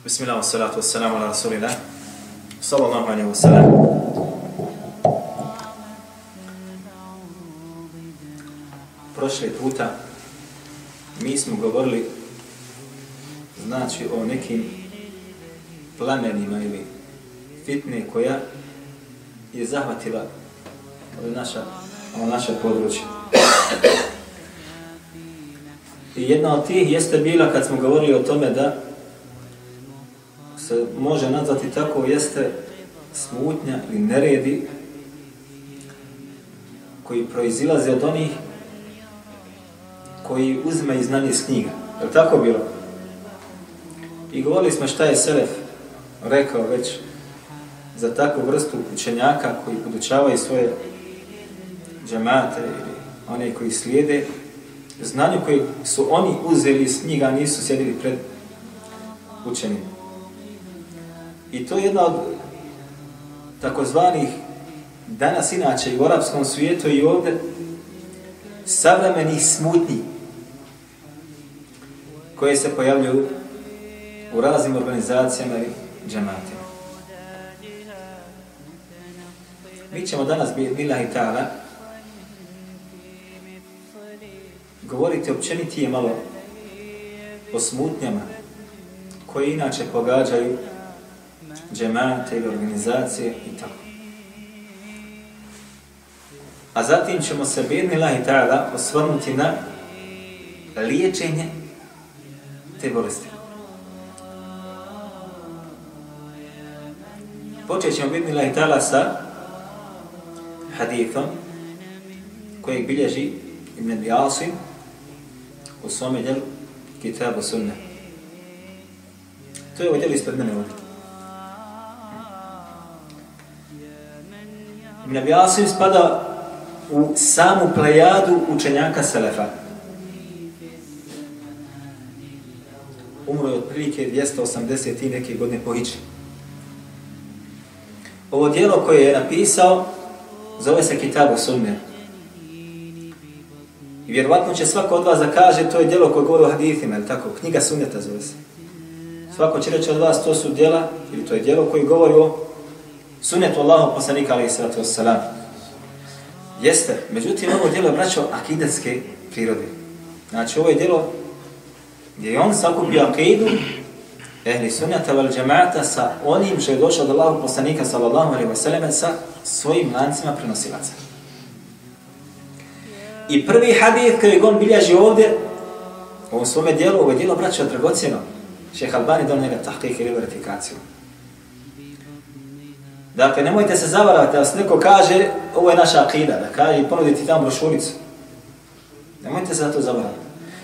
Bismillah, salatu wassalamu ala rasulina. Sallallahu alaihi wassalam. Prošli puta mi smo govorili znači o nekim plamenima ili fitne koja je zahvatila ovo naša, ovo naše područje. I jedna od tih jeste bila kad smo govorili o tome da može nazvati tako jeste smutnja ili neredi koji proizilaze od onih koji uzme i znanje iz knjiga. Je li tako bilo? I govorili smo šta je Selef rekao već za takvu vrstu učenjaka koji podučavaju svoje džemate ili one koji slijede znanju koji su oni uzeli iz knjiga, nisu sjedili pred učenim. I to je jedna od takozvanih danas inače i u arapskom svijetu i ovdje savremenih smutnji koje se pojavljuju u raznim organizacijama i džematima. Mi ćemo danas, bila i ta'ala, govoriti općenitije malo o smutnjama koje inače pogađaju džemate ili organizacije i tako. A zatim ćemo se bedni lahi ta'ala osvrnuti na liječenje te bolesti. Počet ćemo bedni lahi ta'ala sa hadithom kojeg bilježi Ibn Asim u svome djelu Kitabu Sunne. To je ovaj ovo djelo ispred mene ovdje. Ibn Abi Asim spada u samu plejadu učenjaka Selefa. Umro je otprilike 280 i neke godine po Hiđi. Ovo dijelo koje je napisao zove se Kitabu Sunne. I vjerovatno će svako od vas da kaže to je djelo koje govori o hadithima, ili tako, knjiga sunneta zove se. Svako će reći od vas to su djela, ili to je djelo koje govori o sunnetu Allahu poslanika alaihi sallatu wassalam. Jeste, međutim ovo djelo je braćo akidetske prirode. Znači ovo je djelo gdje je on sakupio akidu ehli sunnata val džemata sa onim što je došao od Allahu poslanika sallallahu alaihi wasallam sa svojim lancima prenosilaca. I prvi hadith koji on bilježi ovdje, u svome dijelu, ovo je dijelo braća dragocjeno, šeha Albani donio njega tahkik ili verifikaciju. Dakle, nemojte se zavarati, da neko kaže, ovo je naša akida, da kaže i ponudi ti tamo brošuricu. Nemojte se za to zavarati.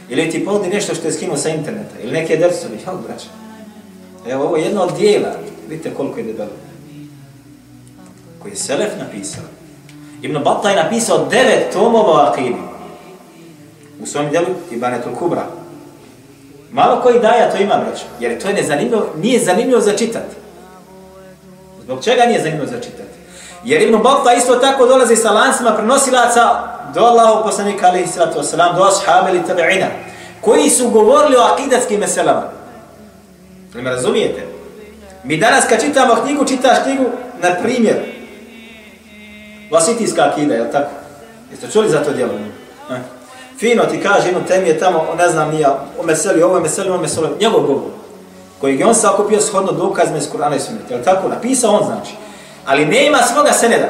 Ili ti ponudi nešto što je skinuo sa interneta, ili neke dersovi, jel braća. Evo, ovo je jedno od dijela, vidite koliko je debelo. Koji je Selef napisao. Ibn Battah je napisao devet tomova o akidi. U svom djelu Ibanetul Kubra. Malo koji daja to ima, braćo, jer to je nezanimljivo, nije zanimljivo za čitati. Zbog čega nije zanimljivo za čitati? Jer Ibn Battah isto tako dolazi sa lancima prenosilaca do Allahog poslanika alaihi sallatu wasalam, do ashab ili tabi'ina, koji su govorili o akidatskim meselama. Ne me razumijete? Mi danas kad čitamo knjigu, čitaš knjigu, na primjer, Vasitijska akida, je li tako? Jeste čuli za to djelo? Eh. Fino ti kaže, jedno temi je tamo, ne znam nija, o meseli, ovo je meseli, ovo je meseli, njegov govor, kojeg je on sakupio shodno dokazme iz Kur'ana i Sunnita, je tako? Napisao on, znači. Ali ne ima svoga seneda.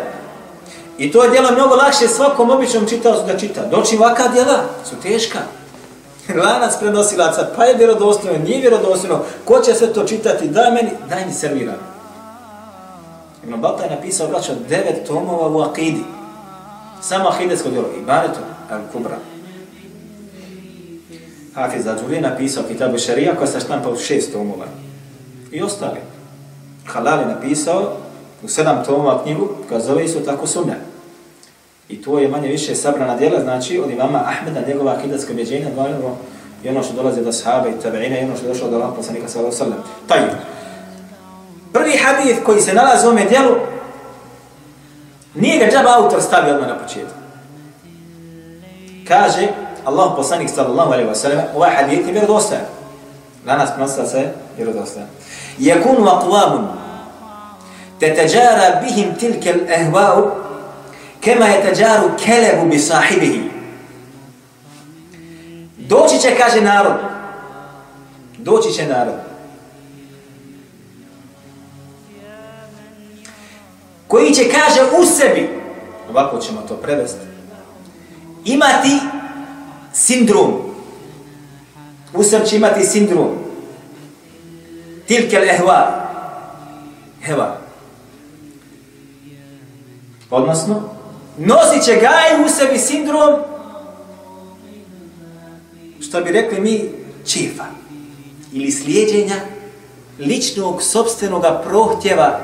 I to je djelo mnogo lakše svakom običnom čitaocu da čita. Doći ovaka djela su teška. Lanac prenosilaca, pa je vjerodostojno, nije vjerodostojno, ko će sve to čitati, daj meni, daj mi servirati. Ibn Balta je napisao, braćo, devet tomova u akidi. Samo akidetsko djelo, Ibanetu al-Kubra. Hafiz Adžuli napisao Kitabu Šarija koja se štampa u šest tomova. I ostali. Halal je napisao u sedam tomova knjigu koja zove isto tako sunne. I to je manje više sabrana djela, znači od imama Ahmeda, njegova akidatska objeđenja, dvojeno i ono što dolazi do sahaba i tabeina i ono što je došlo do Allah poslanika sallallahu sallam. Taj. Prvi hadith koji se nalazi u ovome djelu nije ga džaba autor stavio odmah na početku. Kaže, Allah poslanik sallallahu alaihi wa sallam, ovaj hadith je vjerodostajan. Danas pronosila se vjerodostojna. Yakunu aqwamun tetajara bihim tilke al-ahwa'u kema yatajaru kelebu bi sahibihi. Doći će, kaže narod, doći će narod, koji će, kaže, u sebi, ovako ćemo to prevesti, imati sindrom. Usam će imati sindrom. Tilkel ehva. Heva. Odnosno, nosit će gaj u sebi sindrom, što bi rekli mi, čifa. Ili slijedjenja ličnog, sobstvenog prohtjeva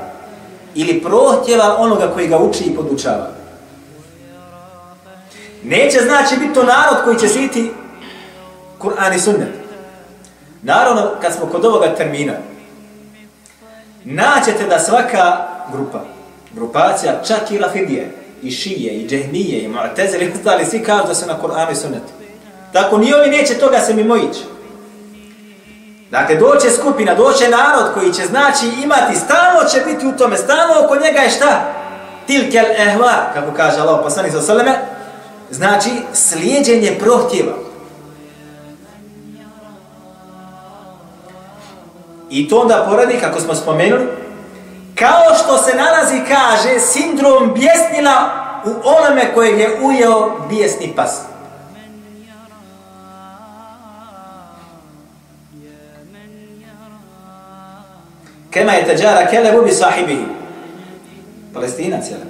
ili prohtjeva onoga koji ga uči i podučava. Neće znači biti to narod koji će siti Kur'an i sunnet. Naravno, kad smo kod ovoga termina, naćete da svaka grupa, grupacija, čak i Rafidije, i Šije, i Džehnije, i Mu'tezeli, i ostali, svi kažu da su na Kur'anu i sunnetu. Tako ni ovi neće toga se mimo ići. Dakle, doće skupina, doće narod koji će znači imati, stalno će biti u tome, stalno oko njega je šta? Tilkel ehva, kako kaže Allah poslani sa salame, znači slijedjenje prohtjeva. I to onda poradi, kako smo spomenuli, kao što se nalazi, kaže, sindrom bjesnila u onome kojeg je ujeo bijesni pas. Kema je teđara kelebu bi sahibihi. Palestinac, jel?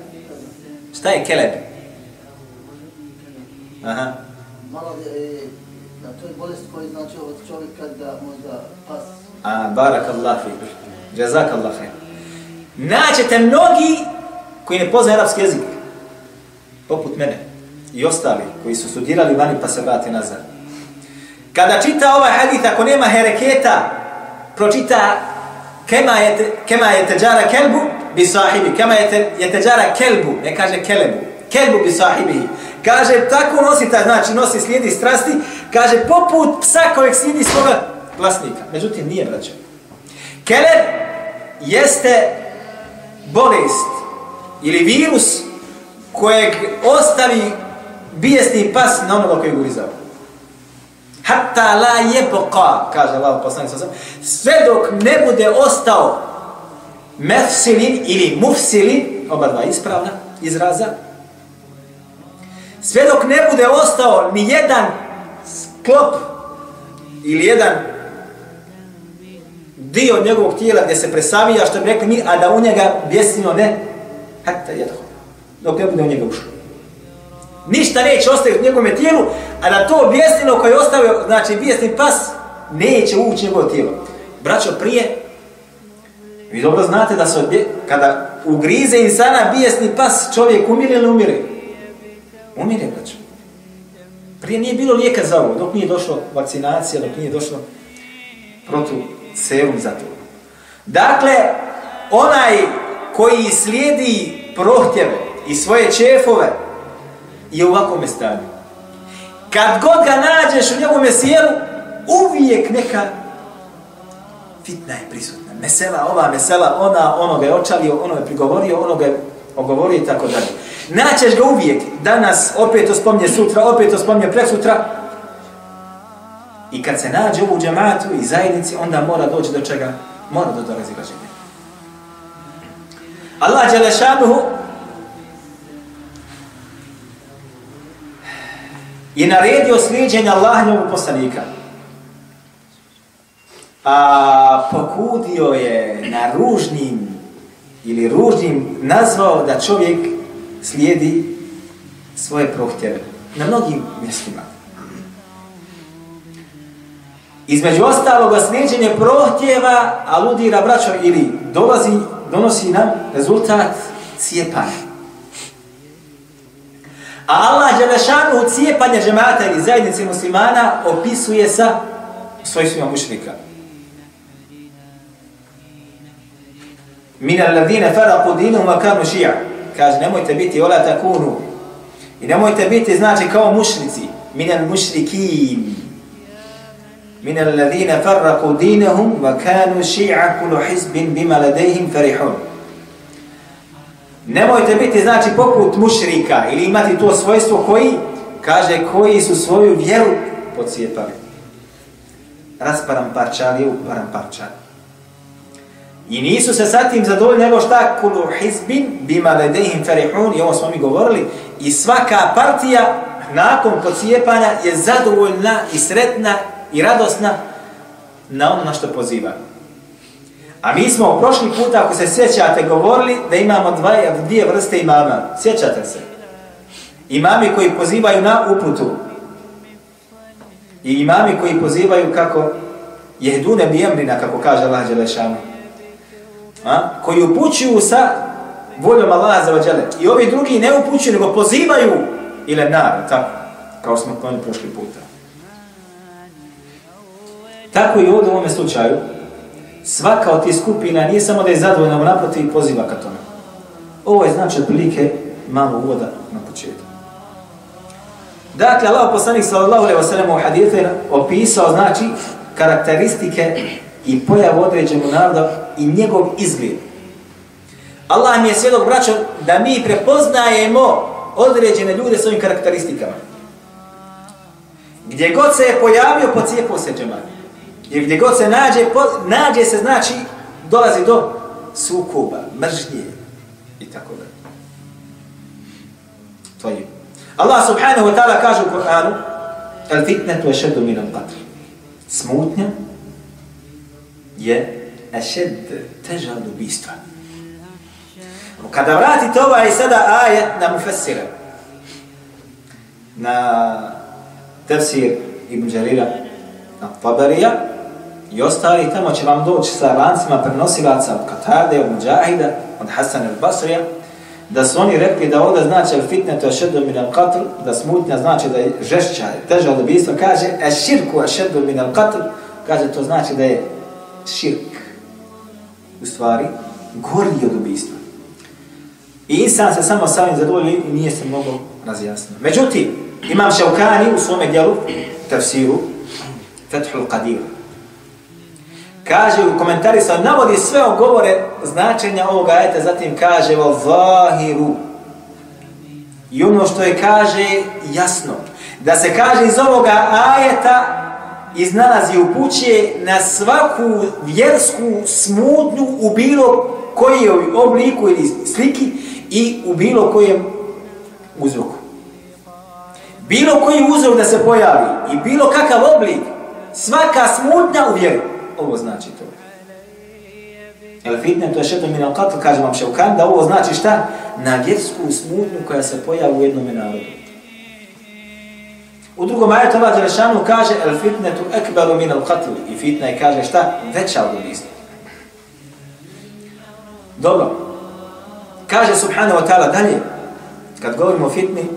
Šta je keleb? Aha. Malo je, da to je bolest koji znači od čovjeka da možda pas. A, barak Allah fi. Jazak Allah fi. Naćete mnogi koji ne poznaju arapski jezik. Poput mene. I ostali koji su studirali vani pa se vrati nazad. Kada čita ovaj hadith, ako nema hereketa, pročita kema je kema je tajara kelbu bi sahibi kema je je tajara kelbu ne kaže kelebu kelbu bi sahibi kaže tako nosi ta znači nosi slijedi strasti. Kaže poput psa kojeg slijedi svoga vlasnika. Međutim nije vraćan. keleb jeste bolest ili virus kojeg ostavi bijesni pas na onoga kojeg ulizao hatta la jeboka, kaže Allah poslanik sa sve dok ne bude ostao mefsilin ili mufsilin oba dva ispravna izraza sve dok ne bude ostao ni jedan sklop ili jedan dio njegovog tijela gdje se presavija što bi rekli mi a da u njega bjesino ne hata jedho dok ne bude u njega ušlo Ništa neće ostaviti u njegovom tijelu, a da to bijesnino koje je ostavio, znači bjesni pas, neće ući njegovo tijelo. Braćo, prije, vi dobro znate da se odbje, kada ugrize insana bijesni pas, čovjek umire ili umire? Umire, braćo. Prije nije bilo lijeka za ovo, dok nije došlo vakcinacija, dok nije došlo protu serum za to. Dakle, onaj koji slijedi prohtjeve i svoje čefove, je u ovakvome stanju. Kad god ga nađeš u njegovome sjelu, uvijek neka fitna je prisutna. Mesela, ova mesela, ona, ono ga je očalio, ono je prigovorio, ono ga je ogovorio i tako dalje. Naćeš ga uvijek, danas opet to spomnje sutra, opet to spomnje presutra. I kad se nađe u džematu i zajednici, onda mora doći do čega? Mora do dolazi razilaženja. Allah Đelešanuhu i naredio sliđenje Allahnjog poslanika. A pokudio je na ružnim ili ružnim nazvao da čovjek slijedi svoje prohtjeve na mnogim mjestima. Između ostaloga slijedjenje prohtjeva aludira braćo ili dolazi, donosi nam rezultat cijepanja. A Allah Đelešanu u cijepanje džemata ili zajednice muslimana opisuje sa svojstvima mušnika. Min al-ladhina faraqu dinahum wa kanu shi'a. Kaže nemojte biti ola takunu. I nemojte biti znači kao mušnici. minel mušrikin. Minel min farraku dinahum wa kanu ši'a kullu hizbin bima ladayhim farihun. Nemojte biti znači poput mušrika ili imati to svojstvo koji kaže koji su svoju vjeru pocijepali. Rasparam parčali u parčali. I nisu se sa tim zadovoljni nego šta kulu hizbin bima ledehim farihun i ovo smo mi govorili i svaka partija nakon pocijepanja je zadovoljna i sretna i radosna na ono na što poziva. A mi smo u prošli puta, ako se sjećate, govorili da imamo dva, dvije vrste imama. Sjećate se? Imami koji pozivaju na uputu. I imami koji pozivaju kako jehdune bijemrina, kako kaže Allah Đelešanu. A? Koji upućuju sa voljom Allaha za vađele. I ovi drugi ne upućuju, nego pozivaju ili nar, tako, kao smo oni prošli puta. Tako i ovdje u ovome slučaju, svaka od tih skupina nije samo da je zadovoljna, naproti i poziva ka tome. Ovo je znači otprilike malo uvoda na početku. Dakle, Allah poslanik sallallahu alaihi wa sallam u hadithu je opisao, znači, karakteristike i pojav određenog naroda i njegov izgled. Allah mi je svjedok braćo da mi prepoznajemo određene ljude svojim karakteristikama. Gdje god se je pojavio, pocijepo se džemat. Jer gdje god se nađe, po, nađe se znači, dolazi do sukoba, mržnje i tako da. To je. Allah subhanahu wa ta'ala kaže u Kur'anu al fitnetu ešedu minam qatr. Smutnja je ešed teža od ubistva. Ono, kada vratite ovaj sada ajet na mufassira, na tefsir Ibn Jarira, na Tabarija, i ostali tamo će vam doći sa lancima prenosilaca od Katade, od Mujahida, od Hasan al-Basrija, da su oni rekli da ovdje znači al fitne to ašeddu min al qatl, da smutnja znači da je žešća, teža od ubistva, kaže a širku min al qatl, kaže to znači da je širk, u stvari, gori od ubijstva. I insan se samo sa ovim zadovoljio i nije se mnogo razjasnio. Međutim, imam Šaukani u svome dijelu, tafsiru, Fethul Qadir, kaže u komentari sa navodi sve ogovore značenja ovog ajeta, zatim kaže o zahiru. I ono što je kaže jasno, da se kaže iz ovoga ajeta iznalazi upućuje na svaku vjersku smutnju u bilo koji obliku ili sliki i u bilo kojem uzroku. Bilo koji uzrok da se pojavi i bilo kakav oblik, svaka smutnja u vjeru ovo znači to. El fitne, to je šeto min al qatl, kaže vam Ševkan, da ovo znači šta? Na vjersku smutnju koja se pojavi u jednom narodu. U drugom ajetu Allah Đelešanu kaže El fitne tu ekbaru min al qatl. I fitna je kaže šta? Veća od ubijstva. Dobro. Kaže subhanahu wa ta'ala dalje, kad govorimo o fitni,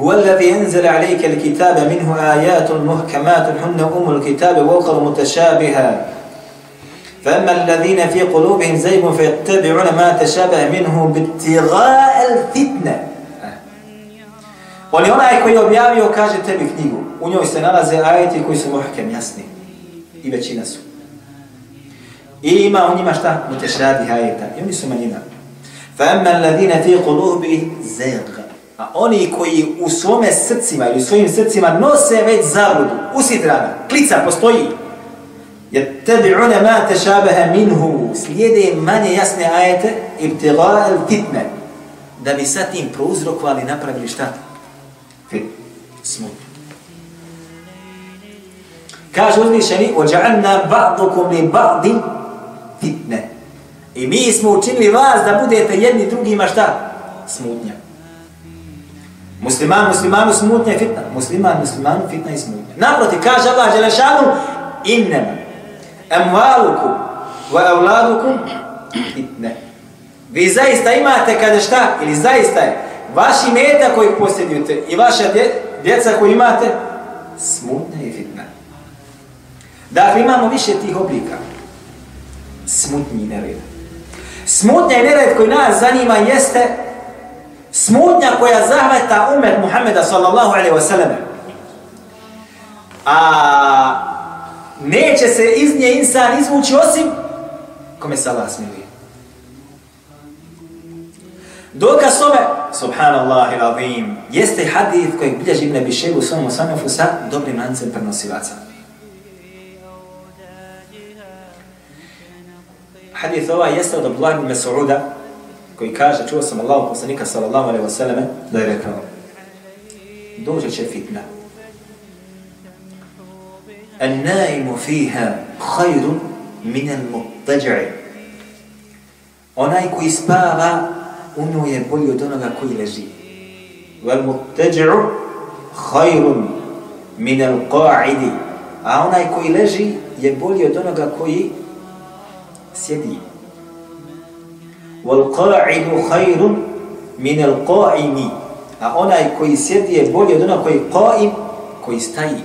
هو الذي أنزل عليك الكتاب منه آيات محكمات هن أم الكتاب وأخر متشابها فأما الذين في قلوبهم زيغ فيتبعون ما تشابه منه بابتغاء الفتنة On je onaj koji je objavio, kaže tebi knjigu. U njoj se nalaze ajeti koji su muhkem, jasni. I većina su. I ima u njima šta? Mutešradi ajeta. I oni su manjina. فَأَمَّا الَّذِينَ فِي قُلُوبِ زَيْغَ A oni koji u svome srcima ili u svojim srcima nose već zabludu, usidrana, klica postoji, je tebi une ma te šabeha minhu, slijede manje jasne ajete, ibtila el fitne, da bi sa tim prouzrokovali napravili šta? Smutno. Kaže uzvišeni, ođa'anna ba'dukum li ba'din fitne. I mi smo učinili vas da budete jedni drugima šta? Smutnja. Musliman, muslimanu smutnja i fitna. Musliman, muslimanu fitna i smutnja. Naproti, kaže Allah Đelešanu, innem, emvalukum, wa evladukum, fitne. Vi zaista imate kada šta, ili zaista je, vaši meta koji posjedujete i vaša dje, djeca koji imate, smutnja i fitna. Dakle, imamo više tih oblika. Smutnji i nered. Smutnja i nered koji nas zanima jeste smutnja koja zahvata umet Muhammeda sallallahu alaihi wa sallam. A neće se iz nje insan izvući osim kome se Allah smiluje. Dokaz tome, subhanallah il azim, jeste hadith kojeg bilježi Ibn Abišev u svom osanafu sa dobrim lancem prenosivaca. Hadith ova jeste od Abdullah ibn Mas'uda, koji kaže, čuo sam Allahu poslanika sallallahu alaihi wasallam da je rekao, dođe će fitna. An naimu fiha khayru min al muttaji'i. Onaj koji spava, u njoj je bolji od onoga koji leži. Wal muttaji'u khayrun min al qa'idi. A onaj koji leži je bolji od onoga koji sjedi. Wal qa'idu khayrun min al qa'imi. A onaj koji sjedi je bolji od onoga koji qa'im, koji staji.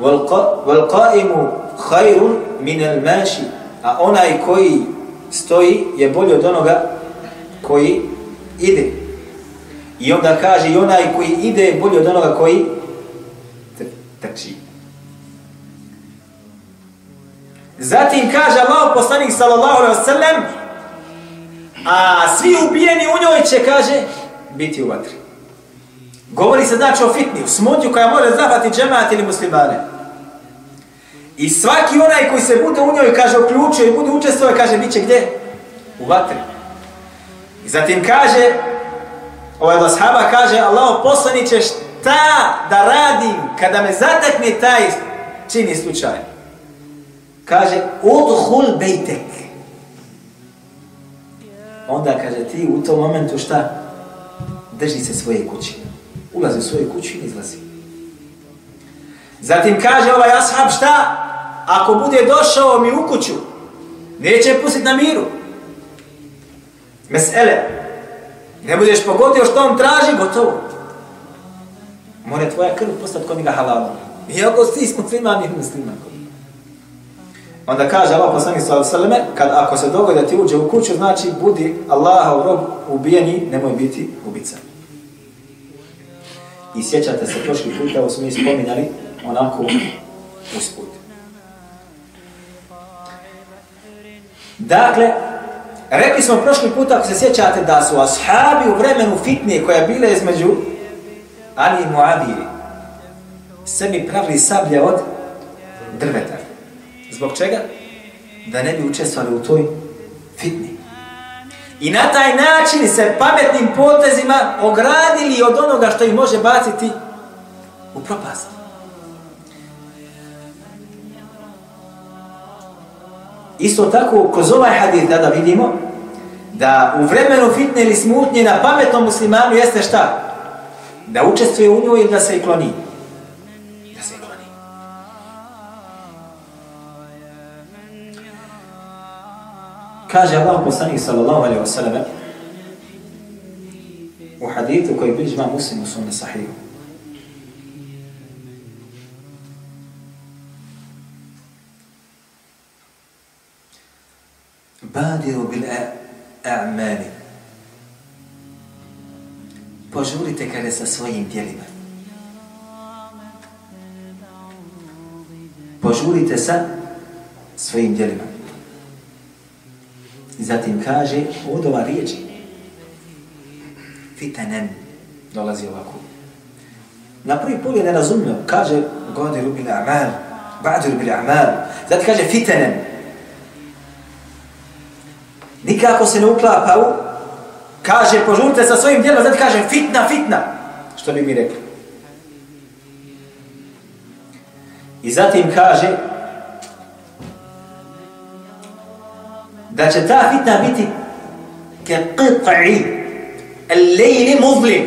Wal qa'imu khayrun min al mashi. A onaj koji stoji je bolje od onoga koji ide. I onda kaže i onaj koji ide je bolje od onoga koji trči. Zatim kaže Allah poslanik sallallahu alaihi wasallam a svi ubijeni u njoj će, kaže, biti u vatri. Govori se znači o fitni, u smutju koja može zahvati džemat ili muslimane. I svaki onaj koji se bude u njoj, kaže, uključio i bude učestvovao, kaže, bit će gdje? U vatri. I zatim kaže, ovaj ashaba kaže, Allaho poslaniće šta da radim kada me zatakne taj čini slučaj. Kaže, udhul bejtek. Onda kaže, ti u tom momentu šta? Drži se svoje kuće. Ulazi u svoju kuću i izlazi. Zatim kaže ovaj ashab šta? Ako bude došao mi u kuću, neće pustiti na miru. Mesele. Ne budeš pogodio što on traži, gotovo. Mora tvoja krv postati kod njega halalom. Iako si smo musliman mi musliman. Onda kaže Allah poslanik sallallahu kad ako se dogodi da ti uđe u kuću, znači budi Allaha u rob ubijeni, nemoj biti ubica. I sjećate se prošli put, evo smo mi spominjali, onako usput. Dakle, rekli smo prošli put, ako se sjećate, da su ashabi u vremenu fitne koja bile između Ali i Muadiri, sebi pravili sablje od drveta. Zbog čega? Da ne bi učestvali u toj fitni. I na taj način se pametnim potezima ogradili od onoga što ih može baciti u propast. Isto tako, kroz ovaj hadith da, da vidimo, da u vremenu fitne ili smutnje na pametnom muslimanu jeste šta? Da učestvuje u njoj ili da se i kloni. Da se i kloni. Kaže Allah poslanih sallallahu alaihi wa sallam u hadithu koji bliži muslim muslimu sunne sahihu. Badiru bil a'mali. Požurite kada sa svojim djelima. Požurite sa svojim djelima. I zatim kaže od ova riječi. Fitanen dolazi ovako. Na prvi pogled ne razumio. Kaže godiru bil a'mal. Badiru bil a'mal. Zatim kaže fitanen. Nikako se ne uklapa u, kaže, požurite sa svojim djelom, zato znači kaže, fitna, fitna, što bi mi rekli. I zatim kaže, da će ta fitna biti ke qit'i al-lejli muzlim,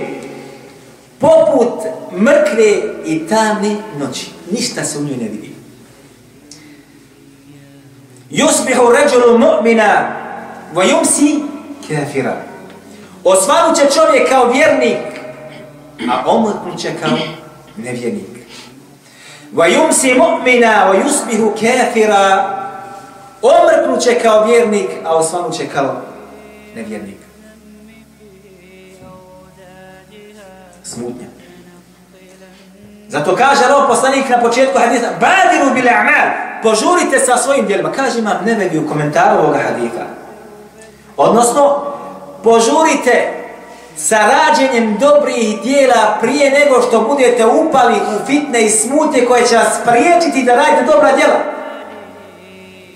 poput mrkve i tamne noći. Ništa se u njoj ne vidi. Yusbihu ređulu mu'mina vajumsi kafira. Osvanut će čovjek kao vjernik, a omrknut će kao nevjernik. Vajumsi mu'mina vajusbihu kafira. Omrknut će kao vjernik, a osvanut će kao nevjernik. Smutnja. Zato kaže rov poslanik na početku haditha, badiru bile amal, požurite sa svojim djelima. Kaže imam nebebi u komentaru ovoga haditha. Odnosno, požurite sa rađenjem dobrih dijela prije nego što budete upali u fitne i smute koje će vas priječiti da radite dobra djela.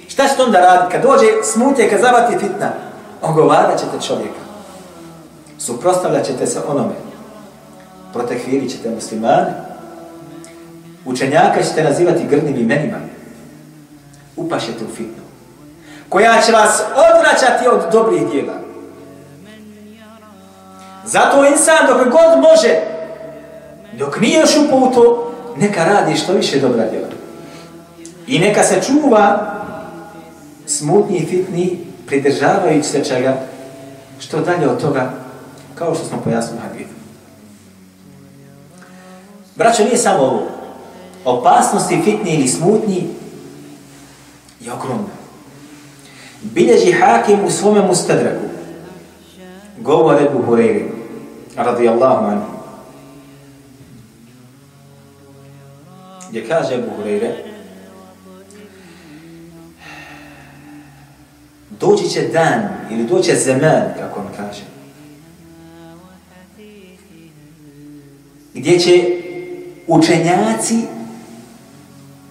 Šta ćete onda raditi? Kad dođe smutje, kad zavati fitna, ogovarat ćete čovjeka. Suprostavljat ćete se onome. Protekvirit ćete muslimane. Učenjaka ćete nazivati grdnim imenima. Upašete u fitnu. Koja će vas odvraćati od dobrih dijela. Zato insan dok god može, dok nije još upao u to, neka radi što više dobra djela. I neka se čuva smutni i fitni, pridržavajući se čega, što dalje od toga, kao što smo pojasnili hadithu. Braćo, nije samo ovo. Opasnosti fitni ili smutni je ogromna. Bilježi hakim u svome mustadraku. Govor Ebu Hureyri, radijallahu anhu. Gdje kaže Ebu Hureyre, doći će dan ili doći zeman, kako on kaže, gdje će učenjaci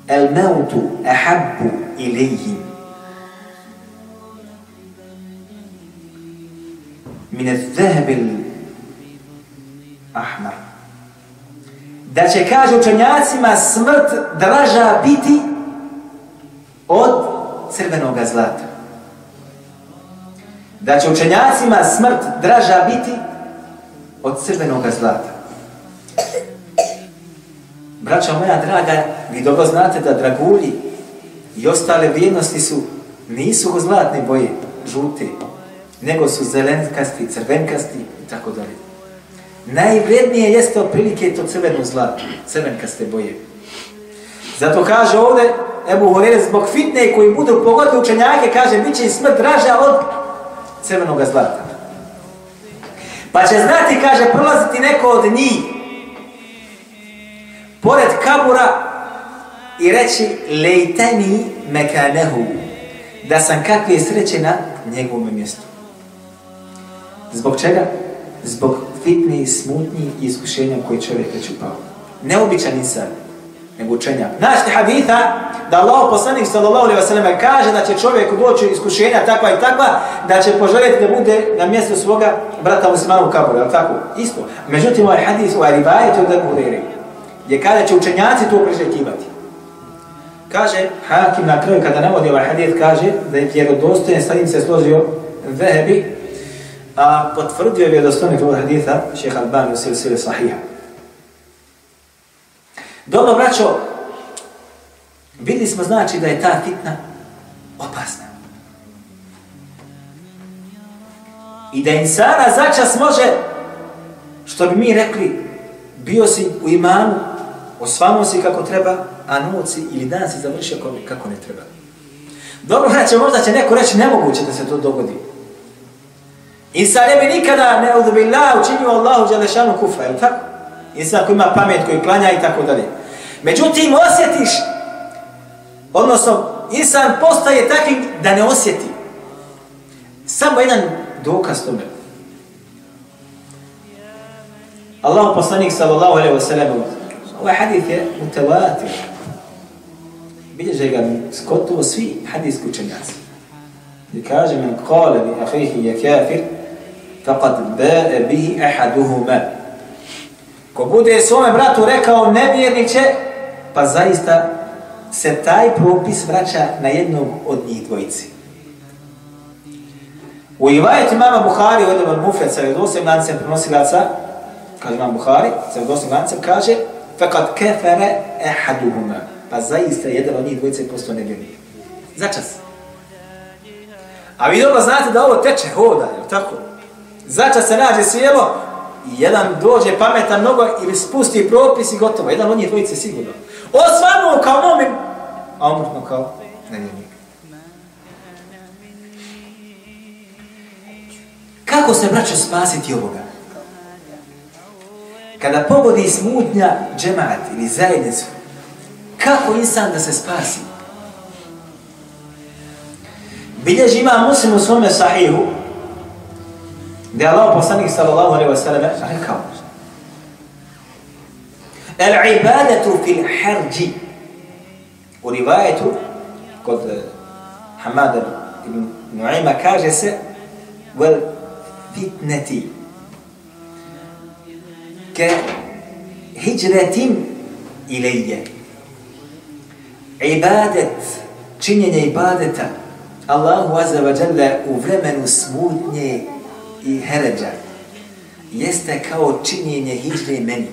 el meutu ahabbu ilihim min al-zahabil ahmar. Da će kaže učenjacima smrt draža biti od crvenog zlata. Da će učenjacima smrt draža biti od crvenog zlata. Braća moja draga, vi dobro znate da dragulji i ostale vrijednosti su, nisu zlatne boje, žute, nego su zelenkasti, crvenkasti i tako dalje. Najvrednije jeste otprilike to crveno zlato, crvenkaste boje. Zato kaže ovdje, Ebu Horeire, zbog fitne koji budu pogodili učenjake, kaže, bit će smrt draža od crvenog zlata. Pa će znati, kaže, prolaziti neko od njih pored kabura i reći lejteni mekanehu da sam kakve sreće na njegovom mjestu. Zbog čega? Zbog fitni, smutni i iskušenja koje čovjek već upao. Neobičan insan nego učenja. Našli haditha da Allah poslanik sallallahu alaihi wa sallam kaže da će čovjek doći iskušenja takva i takva, da će poželjeti da bude na mjestu svoga brata muslimana u kaburu, je tako? Isto. Međutim, ovaj hadis, ovaj rivajet od Ebu Hureyre, gdje kada će učenjaci to priželjkivati. Kaže, Hakim na kraju kada navodi ovaj hadith, kaže da je vjerodostojen, sa njim se složio Vehebi, a potvrdio je vjerodostojnik ovog haditha, šeha Albani u silsili sahiha. Dobro, braćo, vidli smo znači da je ta fitna opasna. I da insana začas može, što bi mi rekli, bio si u imanu, osvamo si kako treba, a noci ili dan si završio kako ne treba. Dobro, znači, možda će neko reći nemoguće da se to dogodi. Insan ne bi nikada ne udobillah učinio Allahu Đelešanu kufra, je tako? Insan koji ima pamet, koji klanja i tako dalje. Međutim, osjetiš, odnosno, insan postaje takvim da ne osjeti. Samo jedan dokaz tome. Allah poslanik sallallahu alaihi wa sallam, ovaj hadith je mutavatir. Bilježe ga skotovo svi hadijski učenjaci. I kaže men kale li ahihi je kafir, faqad bae bihi ahaduhuma. Ko bude svome bratu rekao nevjernik će, pa zaista se taj propis vraća na jednog od njih dvojici. U Ivajet imama Buhari, ovdje od Mufet, sa vjedosim lancem prenosilaca, kaže imam Buhari, sa vjedosim lancem, kaže فَقَدْ كَفَرَ اَحَدُهُمَا Pa zaista jedan od njih dvojice postao nevjernik. Začas. A vi dobro znate da ovo teče, hoda, je tako? Začas se nađe sjelo, i jedan dođe pametan mnogo ili spusti propis i gotovo. Jedan od njih dvojice sigurno. Osvanuo kao momin, a umrtno kao nevjernik. Kako se braćo spasiti ovoga? kada pogodi smutnja džemat ili zajednicu, kako insan da se spasi? Bilježi ima muslim u svome sahihu, gdje Allah poslanik sallallahu alaihi wa sallam rekao El ibadatu fil harđi u rivajetu kod Hamada ibn Nu'ima kaže se vel fitneti ke hijretim ilije ibadet činjenje ibadeta. Allahu azza wa jalla u vremenu smutnje i heređa jeste kao činjenje hijre meni.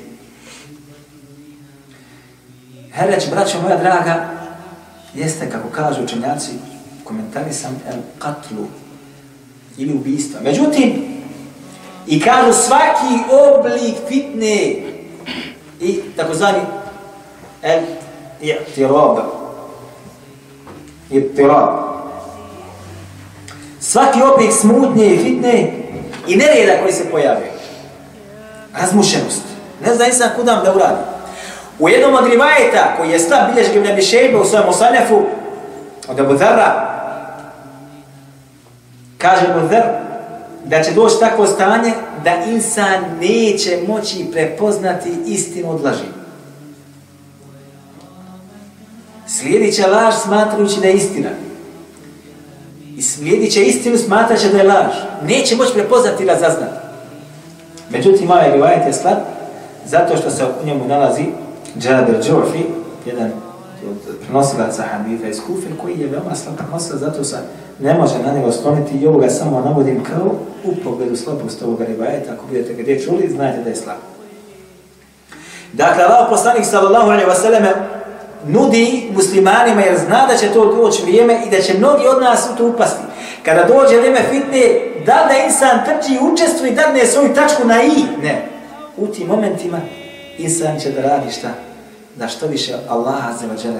Heređ, braćo moja draga, jeste, kako kažu učenjaci, komentari sam el katlu ili ubijstva. Međutim, i kažu svaki oblik fitne i takozvani el i'tirab. I'tirab. Svaki oblik smutnje i fitne i nereda koji se pojave. Razmušenost. Ne zna nisam kudam da uradi. U jednom od rivajeta koji je slab bilješ Ibn Abi Shejbe u svojem osanjafu od Abu Dharra kaže Abu Dharr da će doći takvo stanje da insan neće moći prepoznati istinu od laži. Slijedit će laž smatrujući da je istina. I slijedit će istinu smatraće da je laž. Neće moći prepoznati ili razaznati. Međutim, ovaj rivajet je slab zato što se u njemu nalazi Džadir Džurfi, jedan od prenosilaca Hanifa iz Kufe, koji je veoma slab prenosilac, zato se ne može na njega skloniti i ovoga samo navodim kao u pogledu slabosti ovoga rivajeta. Ako budete ga gdje čuli, znajte da je slab. Dakle, Allah poslanik sallallahu alaihi wa sallam nudi muslimanima jer zna da će to doći vrijeme i da će mnogi od nas u to upasti. Kada dođe vrijeme fitne, da da insan trči i učestvuje i dadne svoju tačku na i? Ne. U tim momentima insan će da radi šta? Da što više Allah azze wa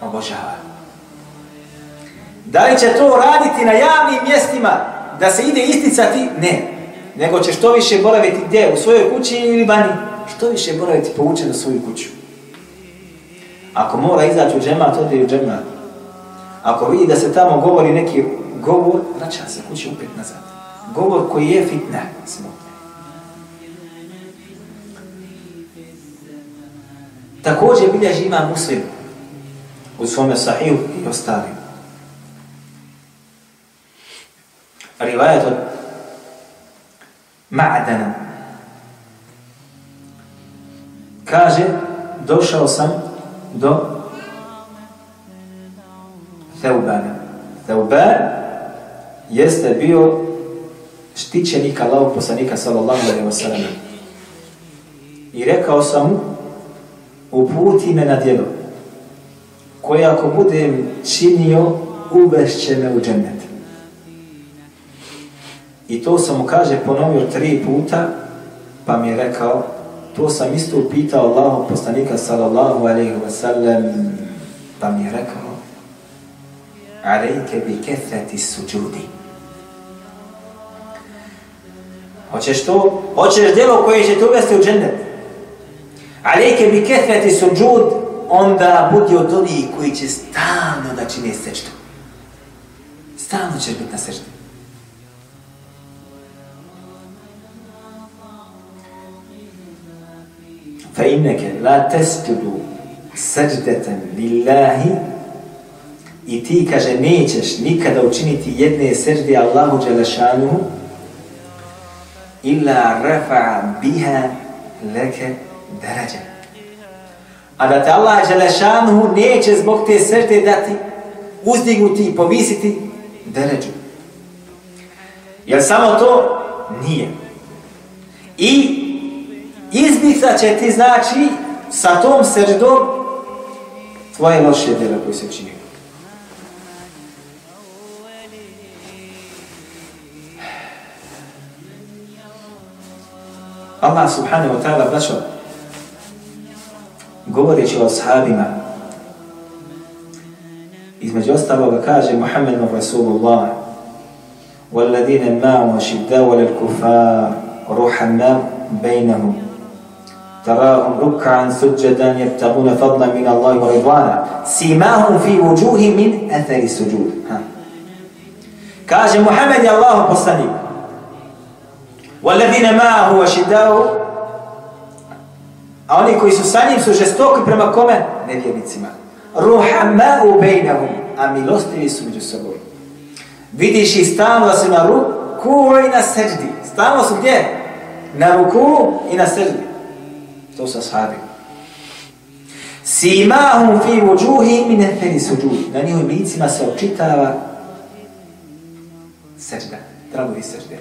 obožava. Da li će to raditi na javnim mjestima da se ide isticati? Ne. Nego će što više boraviti gdje? U svojoj kući ili vani? Što više boraviti povučen na svoju kuću. Ako mora izaći u džemat, ode u džemat. Ako vidi da se tamo govori neki govor, vraća se kući upet nazad. Govor koji je fitna, smutna. Također bilježi ima muslim u svome sahiju i ostalim. Rivajet od Ma'dana. Kaže, došao sam do Theubana. Theuban jeste bio štićenik Allahog poslanika sallallahu alaihi wa sallam. I rekao sam mu, uputi me na djelo, koje ako budem činio, uvešće me u džennet. I to sam mu kaže ponovio tri puta, pa mi je rekao, To sam isto upitao Allahu poslanika sallallahu alaihi wa sallam, pa mi je rekao, alejke bi kethati suđudi. Hoćeš to? Hoćeš djelo koje će te uvesti u džennet? Alejke bi kethati suđud, onda budi od onih koji će stalno da čine sečtu. Stalno ćeš biti na sečtu. فإنك لا تسجد سجدة لله i ti, kaže, nećeš nikada učiniti jedne sežde Allahu Đelešanuhu illa rafa biha leke darađa. A da te Allah Đelešanuhu neće zbog te sežde dati uzdignuti i povisiti darađu. Jer samo to nije. I izbricat će ti znači sa tom srđdom tvoje loše djela koje se čini. Allah subhanahu wa ta'ala braćo govoreći o ashabima između ostaloga kaže Muhammedun Rasulullah والذين معه شداء للكفار رحماء بينهم تراهم ركعا سجدا يبتغون فضلا من الله ورضوانا سيماهم في وجوههم من اثر السجود ها كاج محمد الله بصني والذين معه وشداء A oni koji su sa njim su žestoki prema kome? Nevjernicima. Ruhama u bejnahum, a milostivi su među sobom. Vidiš ih stalno da su na ruku i na seđdi. Stalno su gdje? Na ruku i na seđdi. To su ashabi. Simahum fi vujuhi min eferi suđud. Na njihovim licima se očitava seđda. tragovi seđde.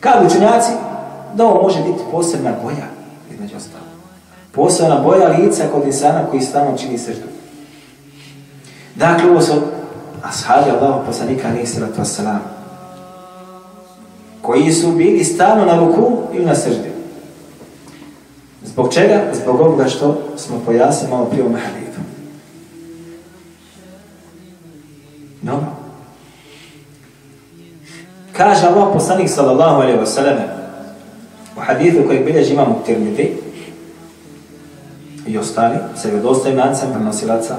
Kao učenjaci, da ovo može biti posebna boja, između ostalo. Posebna boja lica kod insana koji stalno čini seždu. Dakle, ovo su ashabi Allahu poslanika alaihi sallatu wassalam koji su bili stalno na ruku ili na seždi. Zbog čega? Zbog ovoga što smo pojasnili malo prije u Mahalidu. Dobro. Kaže Allah poslanik sallallahu alaihi wa sallam u hadithu kojeg bilježi imam u Tirmidhi i ostali, se vjedostavim lancem prenosilaca,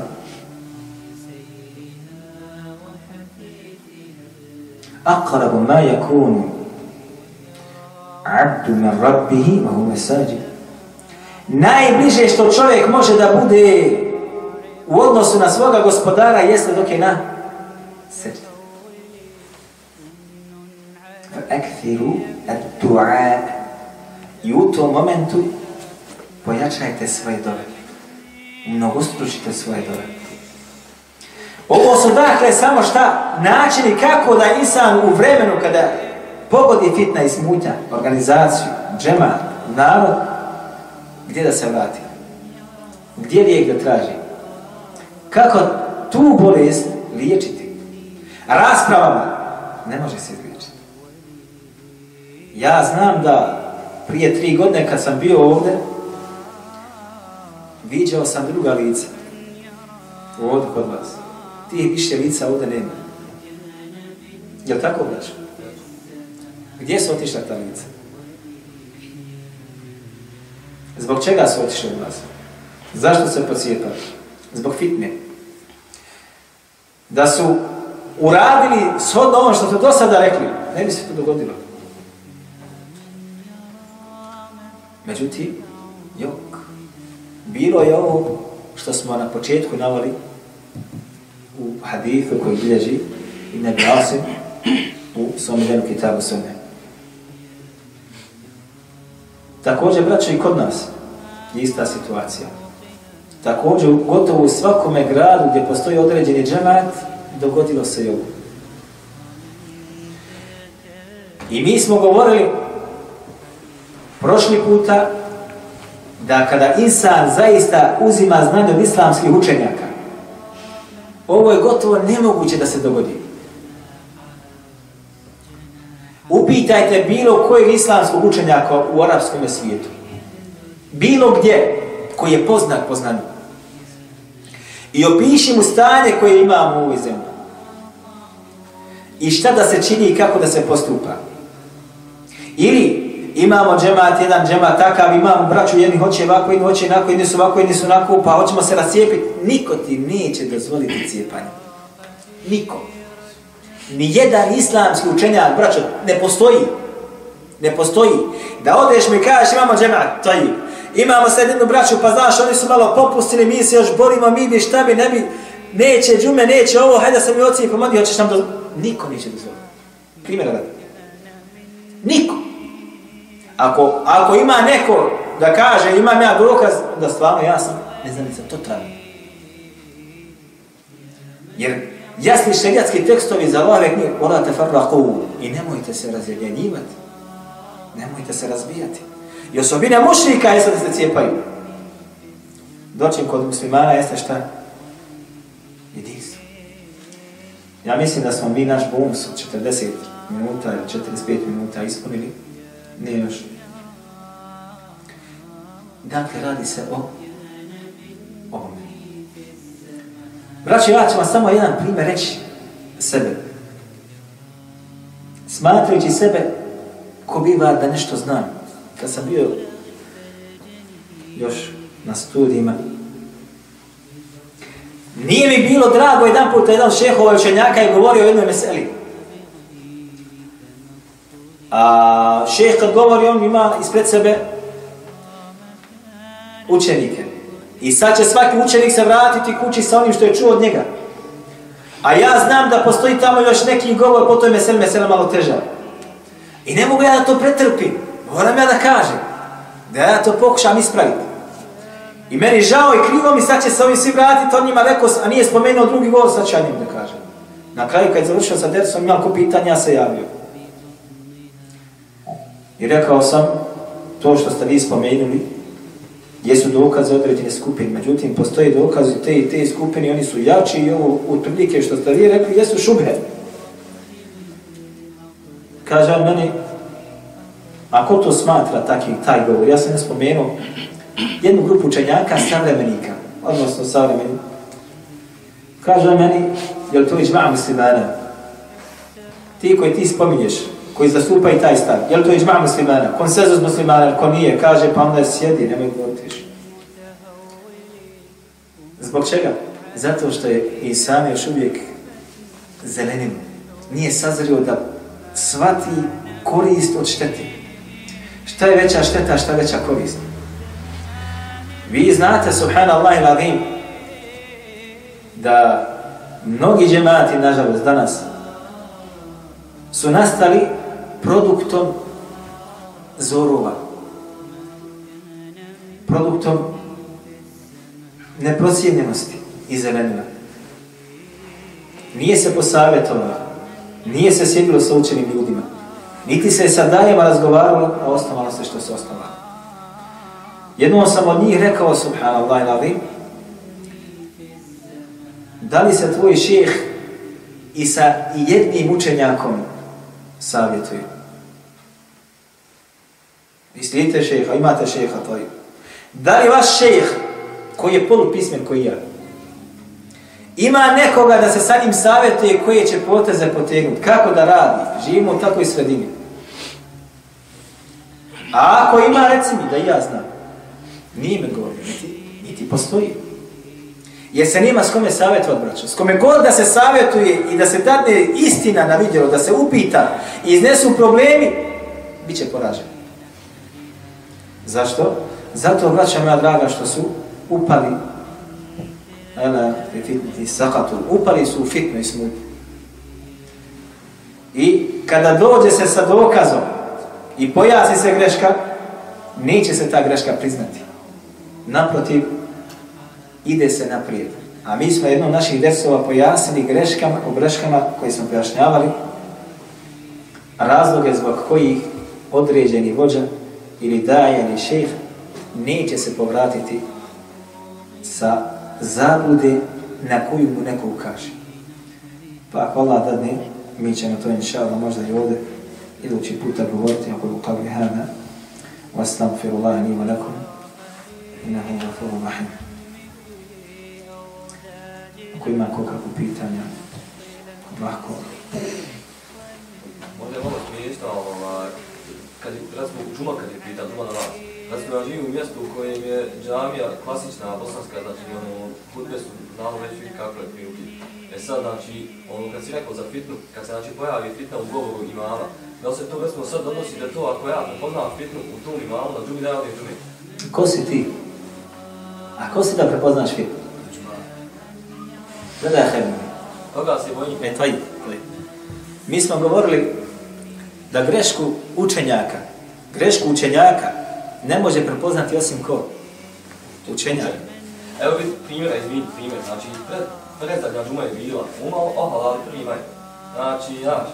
أقرب ما يكون عبد من ربه وهو ساجد najbliže što čovjek može da bude u odnosu na svoga gospodara jeste dok je na seđu. Ekfiru ad-du'a i u tom momentu pojačajte svoje dove. Mnogostručite svoje dove. Ovo su dakle samo šta načini kako da insan u vremenu kada pogodi fitna i smutnja, organizaciju, džema, narod, gdje da se vrati? Gdje lijek da traži? Kako tu bolest liječiti? Raspravama ne može se izliječiti. Ja znam da prije tri godine kad sam bio ovdje, viđao sam druga lica. Ovdje kod vas. Ti više lica ovdje nema. Je li tako, braćo? Gdje su otišla ta lica? Zbog čega su otišli od vas? Zašto se pocijepali? Zbog fitne. Da su uradili shodno ono što su do sada rekli, ne bi se to dogodilo. Međutim, jok, bilo je ovo što smo na početku navali u hadithu koji bilježi Ibn Asim u svom jednu kitabu sunne. Također, braćo, i kod nas je ista situacija. Također, gotovo u svakome gradu gdje postoji određeni džemat, dogodilo se i ovo. I mi smo govorili prošli puta da kada insan zaista uzima znanje od islamskih učenjaka, ovo je gotovo nemoguće da se dogodi. Upitajte bilo kojeg islamskog učenjaka u arapskom svijetu. Bilo gdje koji je poznat po znanju. I opiši mu stanje koje imamo u ovoj zemlji. I šta da se čini i kako da se postupa. Ili imamo džemat, jedan džemat takav, imamo braću, jedni hoće ovako, jedni hoće onako, jedni su ovako, jedni su onako, pa hoćemo se rasijepiti. Niko ti neće dozvoliti cijepanje. Niko Nijedan islamski učenjak, braćo, ne postoji. Ne postoji. Da odeš mi kažeš imamo džemat, to je. Imamo sad jednu braću, pa znaš, oni su malo popustili, mi se još borimo, mi bi šta bi, ne bi, neće džume, neće ovo, hajde sam mi oci i pomodi, hoćeš nam do... Niko neće dozvoliti. Primjera radi. Niko. Ako, ako ima neko da kaže, imam ja dokaz, da stvarno ja sam, ne znam, nisam totalno. Jer jasni šerijatski tekstovi za Allahove knjige, ola te farraku i nemojte se razjedjenjivati. Nemojte se razbijati. I osobine mušnika jeste da se cijepaju. Doćem kod muslimana jeste šta? Jedinstvo. Ja mislim da smo mi naš bonus od 40 minuta ili 45 minuta ispunili. Nije još. Dakle, radi se o Braći, ja ću vam samo jedan primjer reći sebe. Smatrajući sebe ko biva da nešto znam. Kad sam bio još na studijima. Nije mi bilo drago jedan put jedan šehova učenjaka je govorio o jednoj meseli. A šeh kad govori, on ima ispred sebe učenike. I sad će svaki učenik se vratiti kući sa onim što je čuo od njega. A ja znam da postoji tamo još neki govor, po je meseli, mesela malo teža. I ne mogu ja da to pretrpim. Moram ja da kažem. Da ja to pokušam ispraviti. I meni žao i krivo mi sad će se ovi svi vratiti, on njima rekao, a nije spomenuo drugi govor, sad ću ja njim da kažem. Na kraju kad je završio sa dersom, imam ko pitanja, ja se javio. I rekao sam, to što ste vi spomenuli, jesu dokaze određene skupine. Međutim, postoje dokaze te i te skupine, oni su jači i ovo u što ste vi rekli, jesu šubhe. Kaže on meni, ako to smatra taki, taj govor, ja sam ne spomenuo jednu grupu učenjaka savremenika, odnosno savremenika. Kaže on meni, je li to iđma muslimana? Ti koji ti spominješ, koji zastupaju taj stav, je li to iđma muslimana? Konsenzus muslimana, ko nije, kaže, pa onda sjedi, nemoj govoriti Zbog čega? Zato što je i sam još uvijek zelenim. Nije sazrio da svati korist od štete. Šta je veća šteta, šta je veća korist? Vi znate, subhanallah i ladim, da mnogi džemati, nažalost, danas su nastali produktom zorova. Produktom neprocijenjenosti i zelenila. Nije se posavjetovalo, nije se sjedilo sa učenim ljudima, niti se sa danjima razgovaralo, a osnovalo se što se osnovalo. Jednom sam od njih rekao, subhanallah i lavim, da li se tvoj šeh i sa jednim učenjakom savjetuje? Vi slijedite šeha, imate šeha, to je. Da li vaš šejh, koji je polupismen koji ja. Ima nekoga da se sa njim savjetuje koje će poteze potegnuti, kako da radi, živimo u takvoj sredini. A ako ima, reci mi da ja znam, nije me govorio, niti, niti postoji. Jer se nima s kome savjetovati, braćo. S kome god da se savjetuje i da se dadne istina na vidjelo, da se upita i iznesu problemi, bit će poraženi. Zašto? Zato, braćo moja draga, što su upali ala fitnati sakatu upali su u fitnu i smutu i kada dođe se sa dokazom i pojasni se greška neće se ta greška priznati. Naprotiv ide se naprijed. A mi smo jednom naših desova pojasnili greškama o greškama koje smo pojašnjavali razloge zbog kojih određeni vođa ili daje ili šejh neće se povratiti sa zablude na koju mu neko ukaže. Pa ako Allah dadne, mi ćemo to inša Allah možda i ovdje idući puta govoriti ako u kavi hana wa astaghfiru Allah ni wa lakum innahu rahim. Ako ima ko pitanja, lahko. Ovdje je malo smiješno, ovaj, kad je, recimo, džuma kad je pita, džuma na vas, Recimo, ja živim u mjestu u kojem je džamija klasična, bosanska, znači, ono, hudbe su znamo već vi kako je prilike. E sad, znači, ono, kad si rekao za fitnu, kad se, znači, pojavi fitna u govoru imama, da se to, recimo, sad odnosi da to, ako ja prepoznam fitnu u tom imamu, na drugi dan odim drugi? Ko si ti? A ko si da prepoznaš fitnu? Gledaj, Hebno. Koga se bojim? E, tvoji. Mi smo govorili da grešku učenjaka, grešku učenjaka, ne može prepoznati osim ko? Učenjak. Evo vidi primjera, izvini primjer, znači pred, predzadnja džuma je bila, umalo ohalali primaj. Znači, znaš.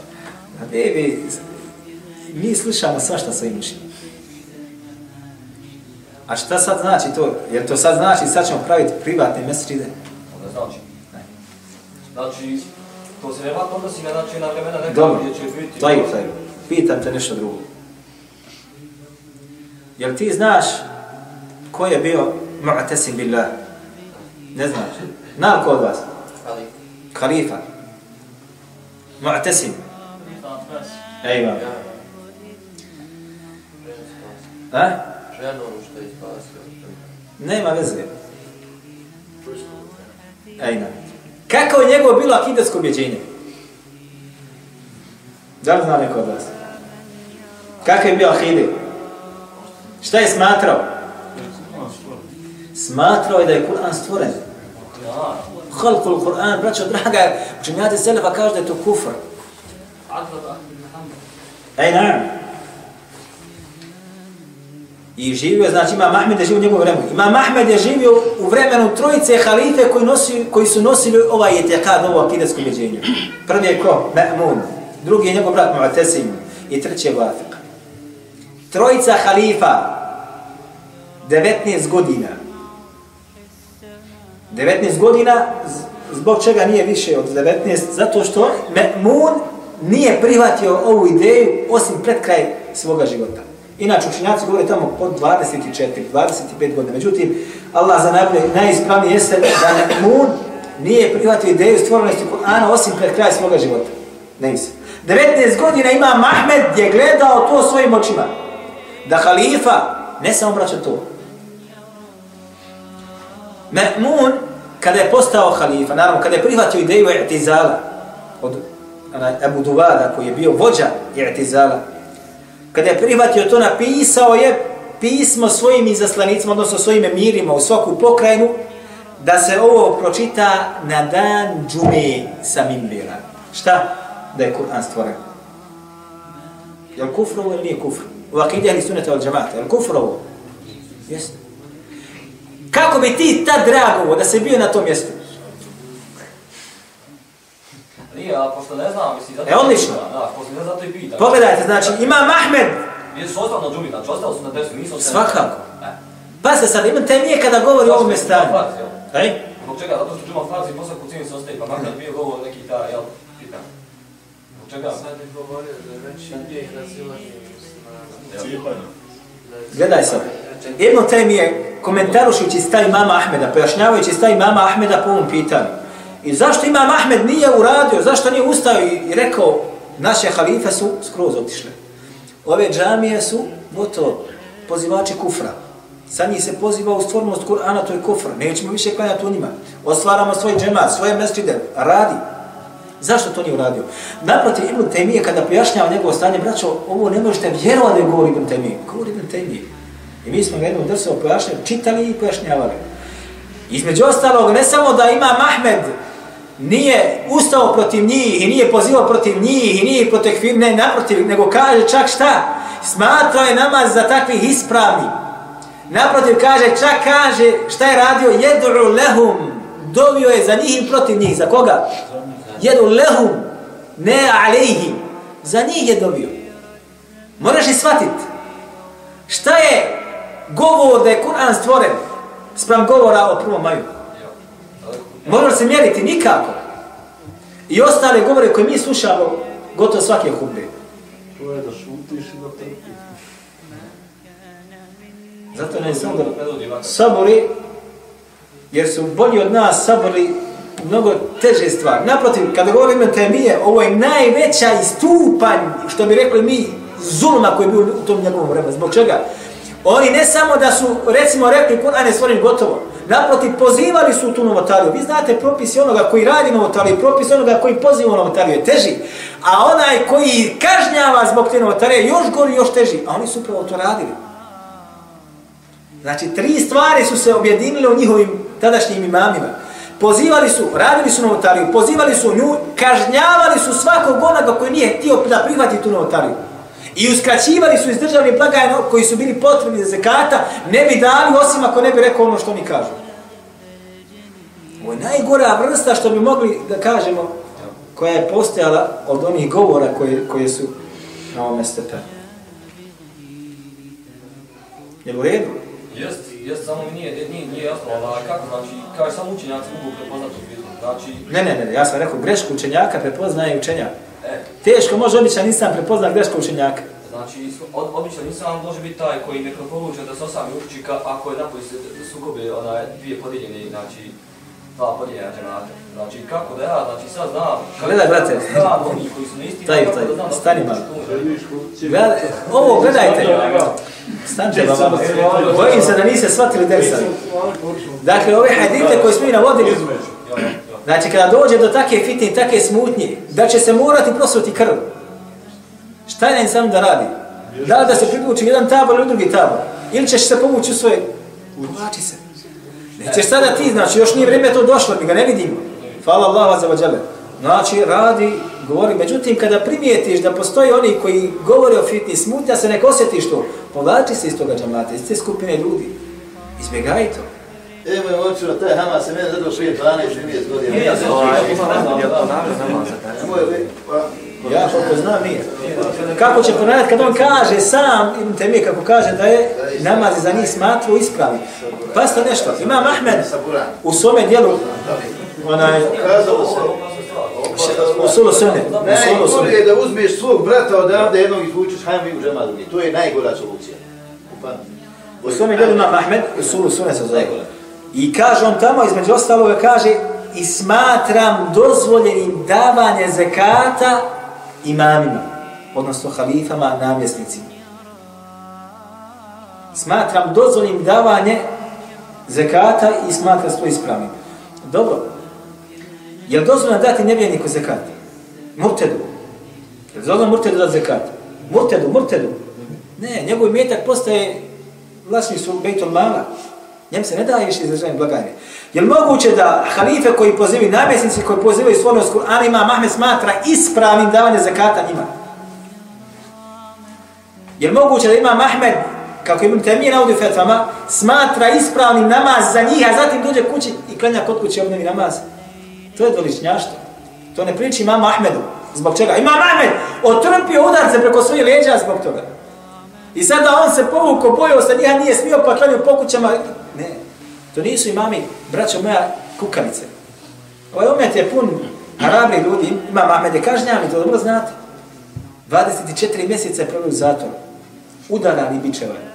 A bebi, mi slušamo svašta svojim ušima. A šta sad znači to? Jer to sad znači sad ćemo praviti privatne mesečide? Onda znači. Ne. Znači, to se nevratno odnosi na, znači, na vremena neka Dobro, gdje će biti... to je. Pitam te nešto drugo. Jel ti znaš ko je bio mu'tasim billah? Ne znaš. Na ko od vas? Khalifa. Mu'tasim. Ej, vam. Ha? Ženu što je spasio. Nema veze. Ejna. Kako je njegovo bilo akidesko objeđenje? Da li zna neko od vas? Kakve je bio ahide? Šta je smatrao? Smatrao je da je Kur'an stvoren. Halkul Kur'an, braćo draga, učenjati Selefa kaže da je to kufr. Ej, naravno. I živio, znači ima Mahmed je živio u njegovom vremenu. Ima Mahmed je živio u vremenu trojice halife koji, nosi, koji su nosili ovaj etekad, ovo akidesko ubeđenje. Prvi je ko? Ma'mun. Drugi je njegov brat Mu'atesim. I treći je Vafiq. Trojica halifa, 19 godina. 19 godina, zbog čega nije više od 19? Zato što Me'mun nije prihvatio ovu ideju osim pred kraj svoga života. Inače, učinjaci govore tamo od 24, 25 godina. Međutim, Allah za najbolje, najispravnije jeste da Mun nije prihvatio ideju stvorenosti Kur'ana osim pred kraj svoga života. Ne mislim. 19 godina ima Mahmed je gledao to svojim očima. Da halifa ne samo braća to. Ma'mun, kada je postao halifa, naravno, kada je prihvatio ideju i'tizala od Abu Duvada, koji je bio vođa i'tizala, kada je prihvatio to, napisao je pismo svojim izaslanicima, odnosno svojim emirima u svaku pokrajinu, da se ovo pročita na dan džume sa mimbira. Šta? Da je Kur'an stvoren. Jel kufru ili nije kufru? U akidi ahli sunata od džamata. Je li kufr ovo? Jeste. Kako bi ti ta dragovo da se bio na tom mjestu? Nije, a pošto ne znam, misli, zato... E, odlično. Da, pošto ne zato i pitam. Pogledajte, znači, ima Mahmed. Jesu ostali na džumi, znači, ostali su na desu, nisu ostali... Svakako. Ne. Pa se sad, imam te nije kada govori o ovome stanju. Ej? Zbog čega? Zato što džuma farzi, posle kucini se ostaje, pa Mahmed bio govor neki ta, jel, pitan. Zbog čega? Sad je govorio da je razilaženje Jel. Gledaj sad. Ibn Taymije, komentarušujući stav imama Ahmeda, pojašnjavajući stav imama Ahmeda po ovom pitanju. I zašto imam Ahmed nije uradio, zašto nije ustao i rekao, naše halife su skroz otišle. Ove džamije su gotovo pozivači kufra. Sa njih se poziva u stvornost Kur'ana, to je kufr. Nećemo više klanjati u njima. Ostvaramo svoj džemat, svoje mesčide. Radi. Zašto to nije uradio? Naprotiv, Ibn Taymiye, kada pojašnjava njegovo stanje, braćo, ovo ne možete vjerovati da govori Ibn Taymiye. Govori Ibn Taymiye. I mi smo ga jednom drsu pojašnjali, čitali i pojašnjavali. Između ostalog, ne samo da ima Mahmed, nije ustao protiv njih i nije pozivao protiv njih i nije protekvir, ne naprotiv, nego kaže čak šta? Smatrao je namaz za takvih ispravni. Naprotiv kaže, čak kaže šta je radio? Jedru lehum. Dovio je za njih i protiv njih. Za koga? Jedu lehum. Ne alejhim. Za njih je dovio. Moraš i shvatiti. Šta je govor da je Kur'an stvoren sprem govora o prvom maju? Može se mjeriti nikako. I ostale govore koje mi slušamo gotovo svake hudbe. To je da šutiš i da trpiš. Zato ne znam da sabori, jer su bolji od nas sabori mnogo teže stvar. Naprotiv, kada govorimo temije, ovo je najveća istupanj, što bi rekli mi, zulma koji je bio u tom njegovom vremenu. Zbog čega? Oni ne samo da su, recimo, rekli Kur'an je stvoren gotovo, naprotiv, pozivali su tu novotariju. Vi znate propisi onoga koji radi novotariju, propis onoga koji poziva novotariju je teži, a onaj koji kažnjava zbog te novotarije još gori, još teži. A oni su upravo to radili. Znači, tri stvari su se objedinile u njihovim tadašnjim imamima. Pozivali su, radili su novotariju, pozivali su nju, kažnjavali su svakog onoga koji nije htio da prihvati tu novotariju. I uskraćivali su iz državnih blagajna koji su bili potrebni za zekata, ne bi dali osim ako ne bi rekao ono što oni kažu. Ovo je najgora vrsta što bi mogli da kažemo koja je postojala od onih govora koje, koje su na ovome stepenu. Je u redu? Jeste jest, samo mi nije, nije, nije jasno, ali kako, znači, kaže samo učenjaci mogu prepoznati u fizu, znači... Ne, ne, ne, ja sam rekao, grešku učenjaka prepoznaje učenjaka. E, Teško može običan nisam prepozna grešku učenjaka. Znači, od, obično nisam može biti taj koji ne preporuča da se osami uči ako je napoj se sukobe ona dvije podijeljene, znači, dva podijeljena džemata. Znači, kako da ja, znači sad znam... Gledaj, brate. da Znam oni koji su na isti... Taj, taj, da znam da stani malo. ovo, gledajte. Stanite baba. Bojim se da niste shvatili dersa. Dakle, ove hadite koje smo mi navodili, znači kada dođe do take fitne i take smutnje, da će se morati prosuti krv. Šta je na insanu da radi? Da da se priključi jedan tabor ili drugi tabor? Ili ćeš se povući u svoje... Uvlači se. Nećeš sada ti, znači još nije vrijeme to došlo, mi ga ne vidimo. Hvala Allah za vađale. Znači, radi, govori. Međutim, kada primijetiš da postoji oni koji govore o fitni smutnja, se nek osjetiš to. Povlači se iz toga džamata, iz te skupine ljudi. Izbjegaj to. Evo je očino, taj Hamas se mene zadao prije 12-13 godina. Nije, Ja sam ja li, pa... Ja koliko znam nije. Kako će ponavljati kad on kaže sam, Ibn Temije kako kaže da je namaz za njih smatru ispravi. Pasta nešto, Imam Ahmed u svome dijelu, onaj, u sulu u sulu najgore je da uzmeš svog brata odavde jednog izvučeš, hajmo mi u džemat drugi. To je najgora solucija. U svome dijelu Imam Ahmed, u sulu sunne se zove. I kaže on tamo, između ostaloga kaže, i smatram dozvoljenim davanje zekata imamima, odnosno halifama, namjesnicima. Smatram dozvoljenim davanje zekata i smatram to ispravnim. Dobro. Je li dozvoljeno dati nevjerniku zekat? Murtedu. Je li dozvoljeno murtedu dati zekat? Murtedu, murtedu. Ne, njegov imetak postaje vlasništvo Bejtul Mala. Njem se ne daje više izražanje blagajne. Je li moguće da halife koji pozivaju, namjesnici koji pozivaju stvornost Kur'ana ima Mahmed smatra ispravnim davanje zakata njima? Je li moguće da ima Mahmed, kako Ibn Temije navodi u fetvama, smatra ispravnim namaz za njih, a zatim dođe kući i klanja kod kuće obnovi namaz? To je dvoličnjaštvo. To ne priči imam Ahmedu. Zbog čega? Imam Ahmed otrpio udarce preko svoje leđa zbog toga. I sada on se povuko, bojao se, nija nije smio pa klanio po kućama. Ne, to nisu imami, braćo moja, kukavice. Ovaj umet je pun harabri ljudi, ima Ahmed je kažnjami, to dobro znate. 24 mjeseca je provio u zatvoru. Udaran i bičevan.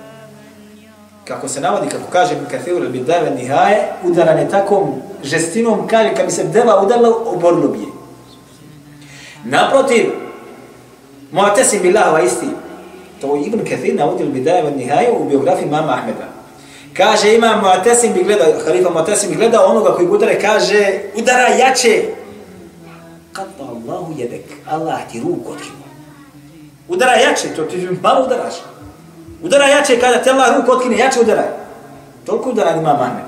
Kako se navodi, kako kaže Mikathiur ili Bidave Nihaje, udaran je takvom žestinom, kaže, kad bi se deva udarila, oborilo bi je. Naprotiv, Mu'tasim billah wa isti. To Ibn Kathir navodi ili Bidave wa Nihaje u biografiji mama Ahmeda. Kaže, ima Mu'tasim bi gledao, halifa Mu'tasim bi gledao onoga koji udare, kaže, udara jače. Qadda Allahu jedek, Allah ti ruku otkinuo. Udara jače, to ti malo udaraš. Udara jače kada te Allah ruku otkine, jače udaraj. Toliko udara ima Mahmed.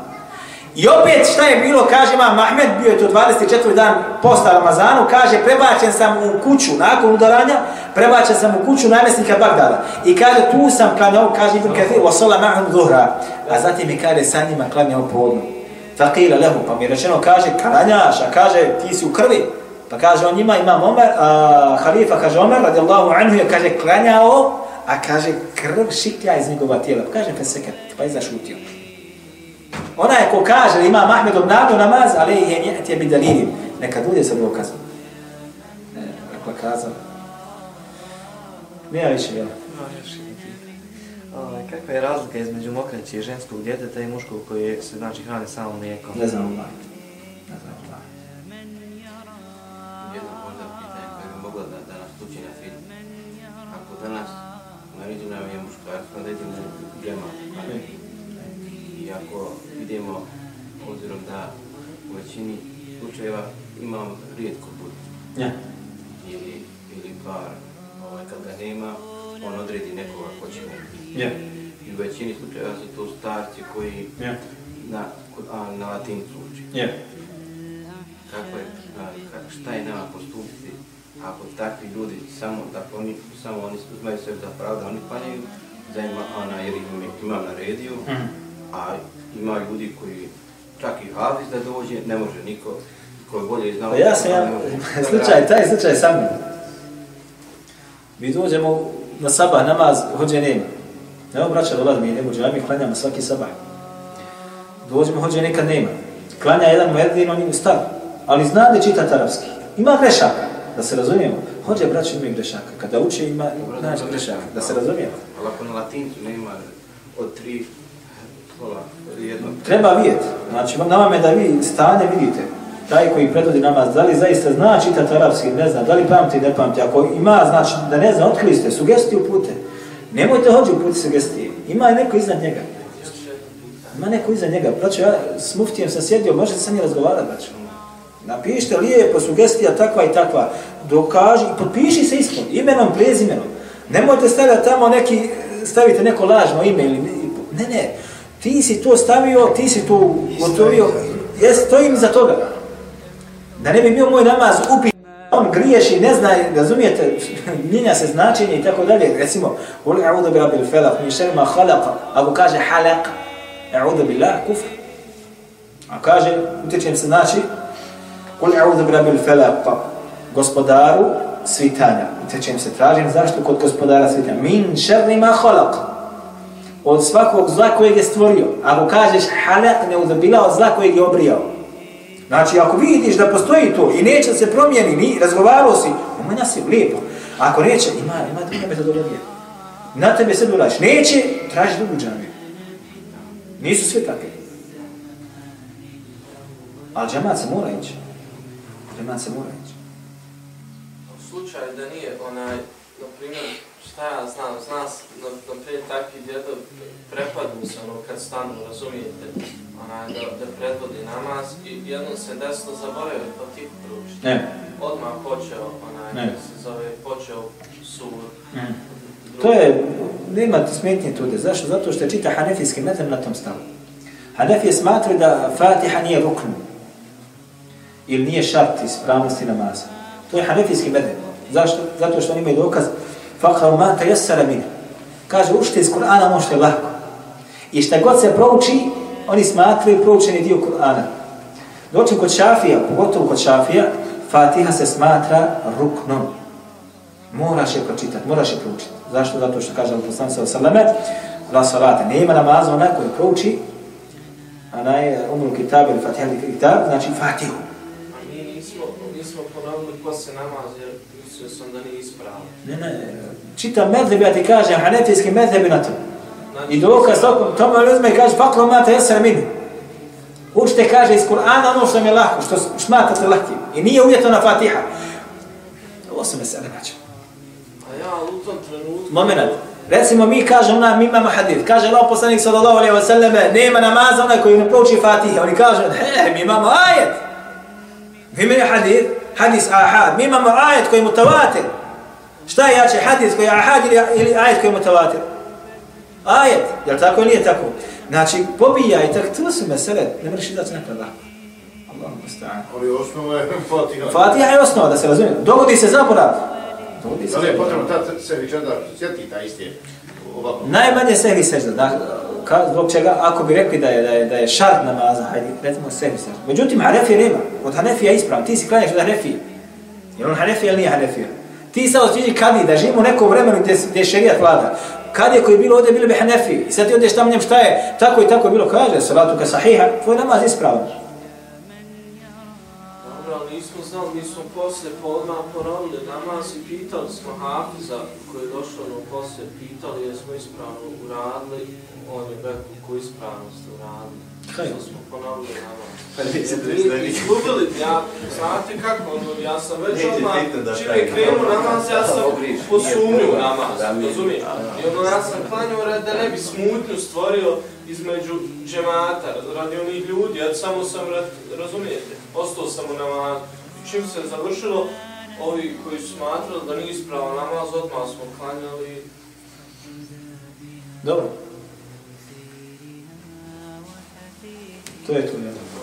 I opet šta je bilo, kaže ima Mahmed, bio je to 24. dan posta Ramazanu, kaže prebačen sam u kuću nakon udaranja, prebačen sam u kuću namjesnika Bagdada. I kaže tu sam klanjao, kaže Ibn Kathir, wa sala ma'hum zuhra. A zatim mi kaže sa njima klanjao podnu. Faqila lehu, pa mi je rečeno, kaže, klanjaš, a kaže, ti si u krvi. Pa kaže on njima, imam Omer, a, halifa, kaže Omer, radijallahu anhu, je, kaže, klanjao, a kaže, krv šiklja iz njegova tijela. Pa kaže, fesekat, pa je zašutio. Ona je ko kaže da ima Mahmed obnavio namaz, ali je njeti je bidalinim. Neka bude sa dokazom. Ne, rekla kazala. Nema više, jel? Ovaj, kakva je razlika između mokraće ženskog djeteta i muškog koji se znači hrani samo mlijekom? Ne znam Allah. Ne znam Allah. jedno možda pitanje koje bi moglo da, da nas tuči na film. Ako danas naređena je muškarac, naređena je džema, i ako vidimo, obzirom da u većini slučajeva imam rijetko bud, Ja. ili, ili par, ovaj, kad ga nema, on odredi nekoga ko će mu biti. Ja. I u većini slučajeva su to starci koji Ja. na, a, na latincu uči. Ja. kako je, a, šta je nama postupiti ako takvi ljudi samo da oni samo oni uzmaju sve za pravo da oni klanjaju za ima ona jer im je imam naredio Mhm. a ima ljudi koji čak i hafiz da dođe ne može niko ko je bolje znao Pa ja sam, ja, ne slučaj, taj slučaj sam mi. Dođemo na sabah namaz, hođe nema. Evo braća dolazi mi u džami, klanjamo svaki sabah. Dođemo, hođe nekad nema. Klanja jedan muedin, on je star, ali zna da čita arapski. Ima grešaka, da se razumijemo. Hođe braća imaju grešaka. Kada uče ima naći grešaka, da se razumijemo. Ali ako na latincu nema od tri Pola, jedno. Treba vidjeti. Znači, na vama je da vi stanje vidite. Taj koji predvodi namaz, da li zaista zna čitati arapski, ne zna, da li pamti, ne pamti. Ako ima, znači, da ne zna, otkrili ste, sugestiju pute. Nemojte hođi uputi sugestije. Ima neko iznad njega. Ima neko iza njega. Braćo, ja s muftijem sam sjedio, možete sa njim razgovarati, braćo. Napišite lijepo sugestija takva i takva. Dokaži i potpiši se ispod, imenom, prezimenom. Nemojte stavljati tamo neki, stavite neko lažno ime ili ne, ne. Ti si to stavio, ti si to gotovio. Jes, stojim za toga. Da ne bi bio moj namaz upit, on griješi, ne zna, razumijete, mijenja se značenje i tako dalje. Recimo, Uli a'udhu bi rabbil felak, mi šerma halaqa, ako kaže halaq, a'udhu billah, kufr. A kaže, utječem se znači, Kul a'udhu bi rabbil falaq, pa gospodaru svitanja. čim se, tražim zašto kod gospodara svitanja. Min šerri ma khalaq. Od svakog zla kojeg je stvorio. Ako kažeš halaq, ne uzabila od zla kojeg je obrijao. Znači, ako vidiš da postoji to i neće se promijeni, ni razgovarao si, ima nas lijepo. Ako neće, ima, ima druga metodologija. Na tebe sve dolaš. Neće, traži drugu džamiju. Nisu sve takve. Ali džamat se mora ići. Džamat se mora ići. U slučaju da nije onaj, na primjer, šta ja znam, zna, na, na primjer, takvi djedo prepadnu se ono kad stanu, razumijete, onaj, da, da predvodi namaz i jednom se desno zaboravio pa ti pručiti. Ne. Odmah počeo, onaj, Ne. se zove, počeo sur. Mm. To je, nema smetnje tude. Zašto? Zato što je čita hanefijski metem na tom stavu. Hanefije smatruju da Fatiha nije ruknu. Ili nije šart ispravnosti namaza. To je hanefijski medel. Zašto? Zato što oni imaju dokaz Fakar ma te jesara. Kaže, učite iz Kur'ana ono što je lahko. I šta god se prouči, oni smatruju proučeni dio Kur'ana. Doći kod šafija, pogotovo kod šafija, Fatiha se smatra ruknom. Moraš je pročitati, moraš je proučiti. Zašto? Zato što kaže Al-Poslan sa Osaleme, la salate, nema namaza onaj koji prouči, a naj umru kitab ili Fatiha ili kitab, znači Fatihu ko se namaz, jer mislio sam da nije ispravno. Ne, ne, čitam medheb, ja ti kažem, hanefijski medheb na to. Znači, I dokaz toko, tome uzme i kaže, faklo mate jesar minu. Učite, kaže, iz Kur'ana ono što mi je lahko, što smatrate lahkim. I nije uvjeto na Fatiha. Ovo su mesele, braćo. A ja u tom trenutku... Moment. Recimo mi kažemo mi imamo hadis. Kaže Allah poslanik sallallahu alejhi ve selleme nema namaza onaj koji ne prouči Fatiha. Oni kažu he mi imamo ajet. Vi imate hadis, hadis ahad. Mi imamo ajet koji je mutawatir. Šta je jače hadis koji je ahad ili, ili ajet koji je mutawatir? Ajet. Jel tako ili nije tako? Znači pobijaj, tak to su mesele. Ne možeš izaći nekada. Musta'an. Ali osnova je Fatiha. Fatiha je osnova da se razumije. Dogodi se zaborav. Dogodi se Da li je zaborav. potrebno tad se vi čada sjeti taj isti ovako? Najmanje sehvi sežda, da, ka, zbog čega, ako bi rekli da je, da je, da je šart namaza, hajde, recimo sehvi sežda. Međutim, harefi nema, od Hanefija je ispravan, ti si klanjaš od Hanefije. Je on Hanefija ili nije Hanefija? Ti sad otiđi kadi, da živimo u nekom vremenu gdje, gdje je šerijat vlada. Kad je koji je bilo ovdje, bili bi Hanefi. I sad ti odeš tamo njem šta je, tako i tako je bilo, kaže, salatu ka sahiha, tvoj namaz je ispravan. Znali, mi smo poslije podma ponovili namaz i pitali smo Hafiza koji je došao ono poslije, pitali jesmo ispravno uradili, on je rekao koju ispravno ste uradili. Kaj? Što smo ponovili namaz. Pa Mi predstavio. izgubili, ja, znate kako, ono, ja sam već Neće odmah, da čim je krenuo namaz. ja sam posumnio namaz, da mi- razumiješ? I ono, ja sam klanjao rad da ne bi smutnju stvorio između džemata, radi onih ljudi, ja samo sam, razumijete, ostao sam u namazu. Čim se završilo, ovi koji su smatrali da nije ispravo namaz, odmah smo klanjali Dobro. To je to, ja.